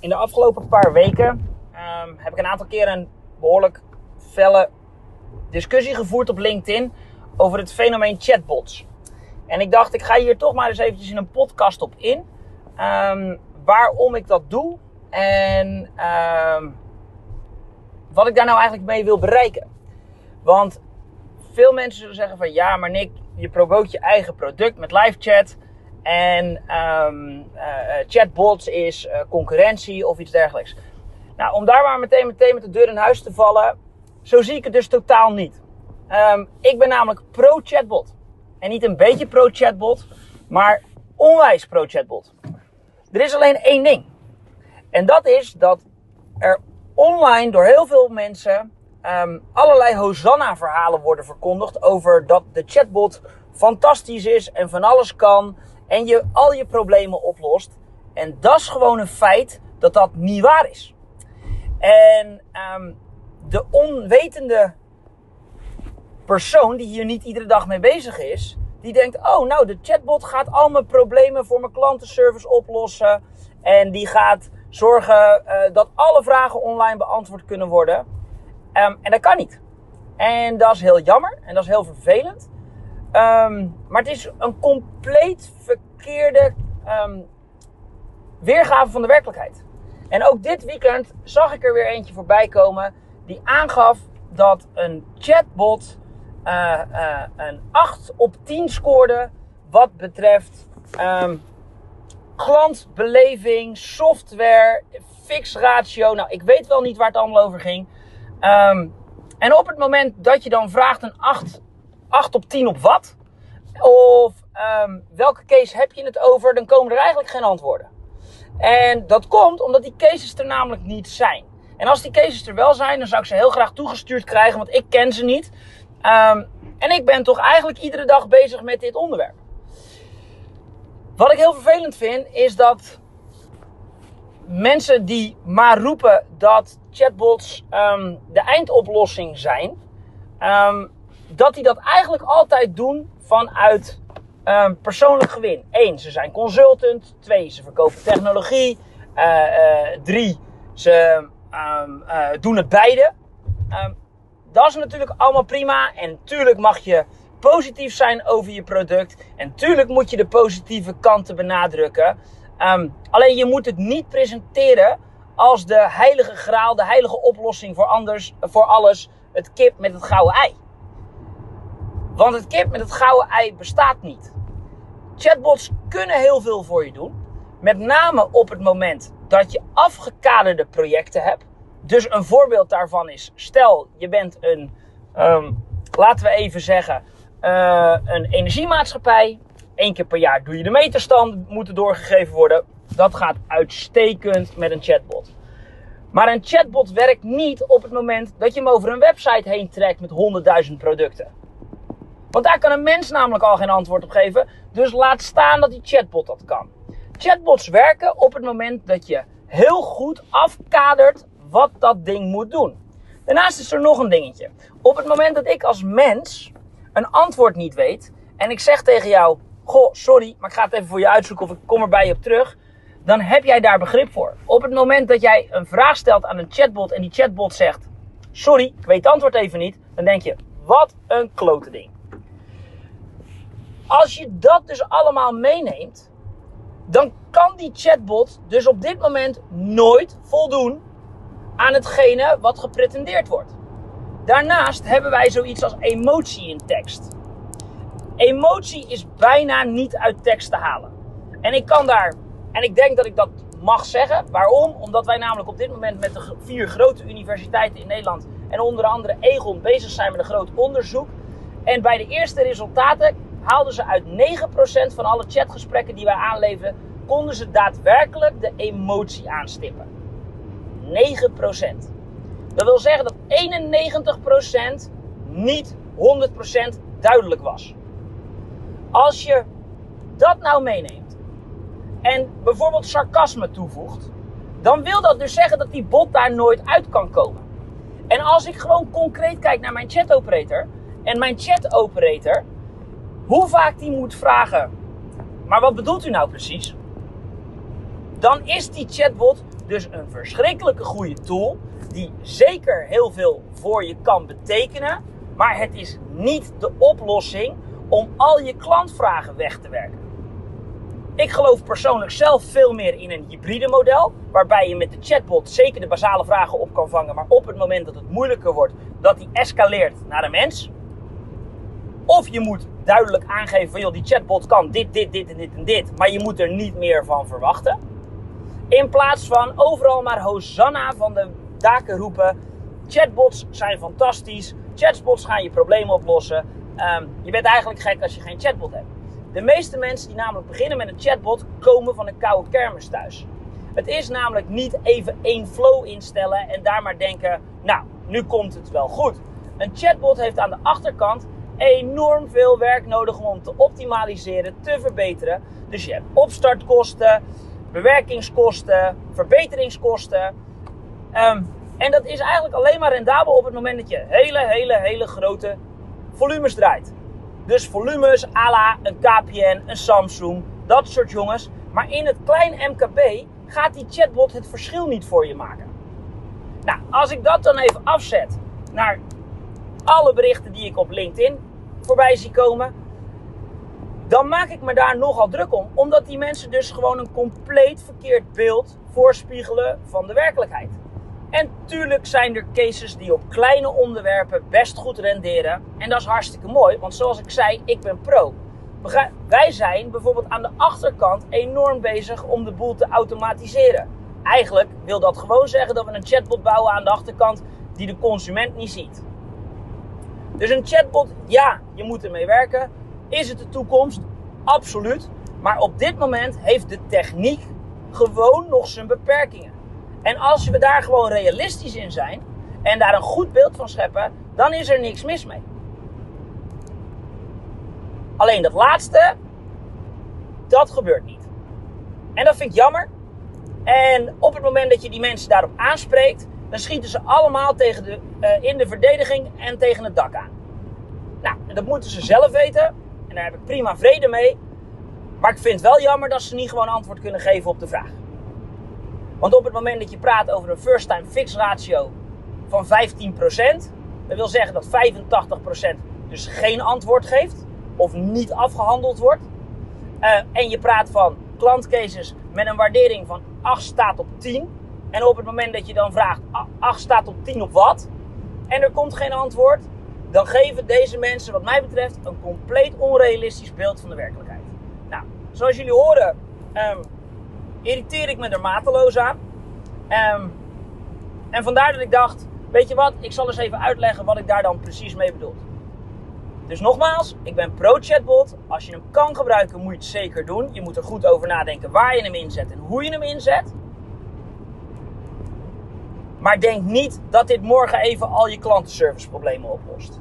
in de afgelopen paar weken ehm, heb ik een aantal keren een behoorlijk felle discussie gevoerd op LinkedIn over het fenomeen chatbots. En ik dacht, ik ga hier toch maar eens eventjes in een podcast op in. Ehm, waarom ik dat doe en ehm, wat ik daar nou eigenlijk mee wil bereiken. Want veel mensen zullen zeggen van ja, maar Nick, je promoot je eigen product met live chat. En um, chatbots is uh, concurrentie of iets dergelijks. Nou, om daar maar meteen, meteen met de deur in huis te vallen, zo zie ik het dus totaal niet. Um, ik ben namelijk pro-chatbot. En niet een beetje pro-chatbot, maar onwijs pro-chatbot. Er is alleen één ding. En dat is dat er online door heel veel mensen um, allerlei Hosanna-verhalen worden verkondigd over dat de chatbot fantastisch is en van alles kan en je al je problemen oplost. En dat is gewoon een feit dat dat niet waar is. En um, de onwetende persoon die hier niet iedere dag mee bezig is, die denkt: Oh, nou, de chatbot gaat al mijn problemen voor mijn klantenservice oplossen. En die gaat zorgen uh, dat alle vragen online beantwoord kunnen worden. Um, en dat kan niet. En dat is heel jammer en dat is heel vervelend. Um, maar het is een compleet verkeerde um, weergave van de werkelijkheid. En ook dit weekend zag ik er weer eentje voorbij komen die aangaf dat een chatbot uh, uh, een 8 op 10 scoorde wat betreft um, klantbeleving, software, fix ratio. Nou, ik weet wel niet waar het allemaal over ging. En op het moment dat je dan vraagt een 8, 8 op 10 op wat, of um, welke case heb je het over, dan komen er eigenlijk geen antwoorden. En dat komt omdat die cases er namelijk niet zijn. En als die cases er wel zijn, dan zou ik ze heel graag toegestuurd krijgen, want ik ken ze niet. Um, en ik ben toch eigenlijk iedere dag bezig met dit onderwerp. Wat ik heel vervelend vind, is dat mensen die maar roepen dat chatbots um, de eindoplossing zijn, dat die dat eigenlijk altijd doen vanuit um, persoonlijk gewin. Eén, ze zijn consultant. Twee, ze verkopen technologie. Uh, uh, drie, ze uh, doen het beide. dat is natuurlijk allemaal prima. En natuurlijk mag je positief zijn over je product. En natuurlijk moet je de positieve kanten benadrukken. Alleen je moet het niet presenteren als de heilige graal, de heilige oplossing voor, anders, voor alles. Het kip met het gouden ei. Want het kip met het gouden ei bestaat niet. Chatbots kunnen heel veel voor je doen. Met name op het moment dat je afgekaderde projecten hebt. Dus een voorbeeld daarvan is: stel je bent een, um, laten we even zeggen, uh, een energiemaatschappij. Eén keer per jaar doe je de meterstand, moeten doorgegeven worden. Dat gaat uitstekend met een chatbot. Maar een chatbot werkt niet op het moment dat je hem over een website heen trekt met 100.000 producten. Want daar kan een mens namelijk al geen antwoord op geven. Dus laat staan dat die chatbot dat kan. Chatbots werken op het moment dat je heel goed afkadert wat dat ding moet doen. Daarnaast is er nog een dingetje. Op het moment dat ik als mens een antwoord niet weet en ik zeg tegen jou: Goh, sorry, maar ik ga het even voor je uitzoeken of ik kom er bij je op terug. Dan heb jij daar begrip voor. Op het moment dat jij een vraag stelt aan een chatbot en die chatbot zegt: Sorry, ik weet het antwoord even niet. Dan denk je: Wat een klote ding. Als je dat dus allemaal meeneemt, dan kan die chatbot dus op dit moment nooit voldoen aan hetgene wat gepretendeerd wordt. Daarnaast hebben wij zoiets als emotie in tekst. Emotie is bijna niet uit tekst te halen. En ik kan daar, en ik denk dat ik dat mag zeggen. Waarom? Omdat wij namelijk op dit moment met de vier grote universiteiten in Nederland en onder andere Egon bezig zijn met een groot onderzoek. En bij de eerste resultaten haalden ze uit 9% van alle chatgesprekken die wij aanleveren, konden ze daadwerkelijk de emotie aanstippen. 9%. Dat wil zeggen dat 91% niet 100% duidelijk was. Als je dat nou meeneemt en bijvoorbeeld sarcasme toevoegt, dan wil dat dus zeggen dat die bot daar nooit uit kan komen. En als ik gewoon concreet kijk naar mijn chat operator en mijn chat operator hoe vaak die moet vragen, maar wat bedoelt u nou precies? Dan is die chatbot dus een verschrikkelijke goede tool die zeker heel veel voor je kan betekenen, maar het is niet de oplossing om al je klantvragen weg te werken. Ik geloof persoonlijk zelf veel meer in een hybride model, waarbij je met de chatbot zeker de basale vragen op kan vangen, maar op het moment dat het moeilijker wordt, dat die escaleert naar de mens. Of je moet duidelijk aangeven van joh, die chatbot kan dit, dit, dit en dit en dit, maar je moet er niet meer van verwachten. In plaats van overal maar Hosanna van de daken roepen. Chatbots zijn fantastisch. Chatbots gaan je problemen oplossen. Um, je bent eigenlijk gek als je geen chatbot hebt. De meeste mensen die namelijk beginnen met een chatbot komen van een koude kermis thuis. Het is namelijk niet even één flow instellen en daar maar denken, nou, nu komt het wel goed. Een chatbot heeft aan de achterkant enorm veel werk nodig om te optimaliseren, te verbeteren. Dus je hebt opstartkosten, bewerkingskosten, verbeteringskosten. Ehm, en dat is eigenlijk alleen maar rendabel op het moment dat je hele, hele, hele grote volumes draait. Dus volumes à la een KPN, een Samsung, dat soort jongens. Maar in het klein MKB gaat die chatbot het verschil niet voor je maken. Nou, als ik dat dan even afzet naar alle berichten die ik op LinkedIn voorbij zie komen, dan maak ik me daar nogal druk om. Omdat die mensen dus gewoon een compleet verkeerd beeld voorspiegelen van de werkelijkheid. En tuurlijk zijn er cases die op kleine onderwerpen best goed renderen. En dat is hartstikke mooi, want zoals ik zei, ik ben pro. Wij zijn bijvoorbeeld aan de achterkant enorm bezig om de boel te automatiseren. Eigenlijk wil dat gewoon zeggen dat we een chatbot bouwen aan de achterkant die de consument niet ziet. Dus een chatbot, ja, je moet ermee werken. Is het de toekomst? Absoluut. Maar op dit moment heeft de techniek gewoon nog zijn beperkingen. En als we daar gewoon realistisch in zijn en daar een goed beeld van scheppen, dan is er niks mis mee. Alleen dat laatste, dat gebeurt niet. En dat vind ik jammer. En op het moment dat je die mensen daarop aanspreekt, dan schieten ze allemaal tegen de, uh, in de verdediging en tegen het dak aan. Nou, dat moeten ze zelf weten. En daar heb ik prima vrede mee. Maar ik vind het wel jammer dat ze niet gewoon antwoord kunnen geven op de vraag. Want op het moment dat je praat over een first time fix ratio van 15%, dat wil zeggen dat 85% dus geen antwoord geeft of niet afgehandeld wordt. Uh, en je praat van klantcases met een waardering van 8 staat op 10. En op het moment dat je dan vraagt 8 staat op 10 op wat? En er komt geen antwoord. Dan geven deze mensen wat mij betreft een compleet onrealistisch beeld van de werkelijkheid. Nou, zoals jullie horen um, irriteer ik me er mateloos aan. Um, en vandaar dat ik dacht, weet je wat, ik zal eens even uitleggen wat ik daar dan precies mee bedoel. Dus nogmaals, ik ben pro-chatbot. Als je hem kan gebruiken, moet je het zeker doen. Je moet er goed over nadenken waar je hem inzet en hoe je hem inzet. Maar denk niet dat dit morgen even al je klantenserviceproblemen oplost.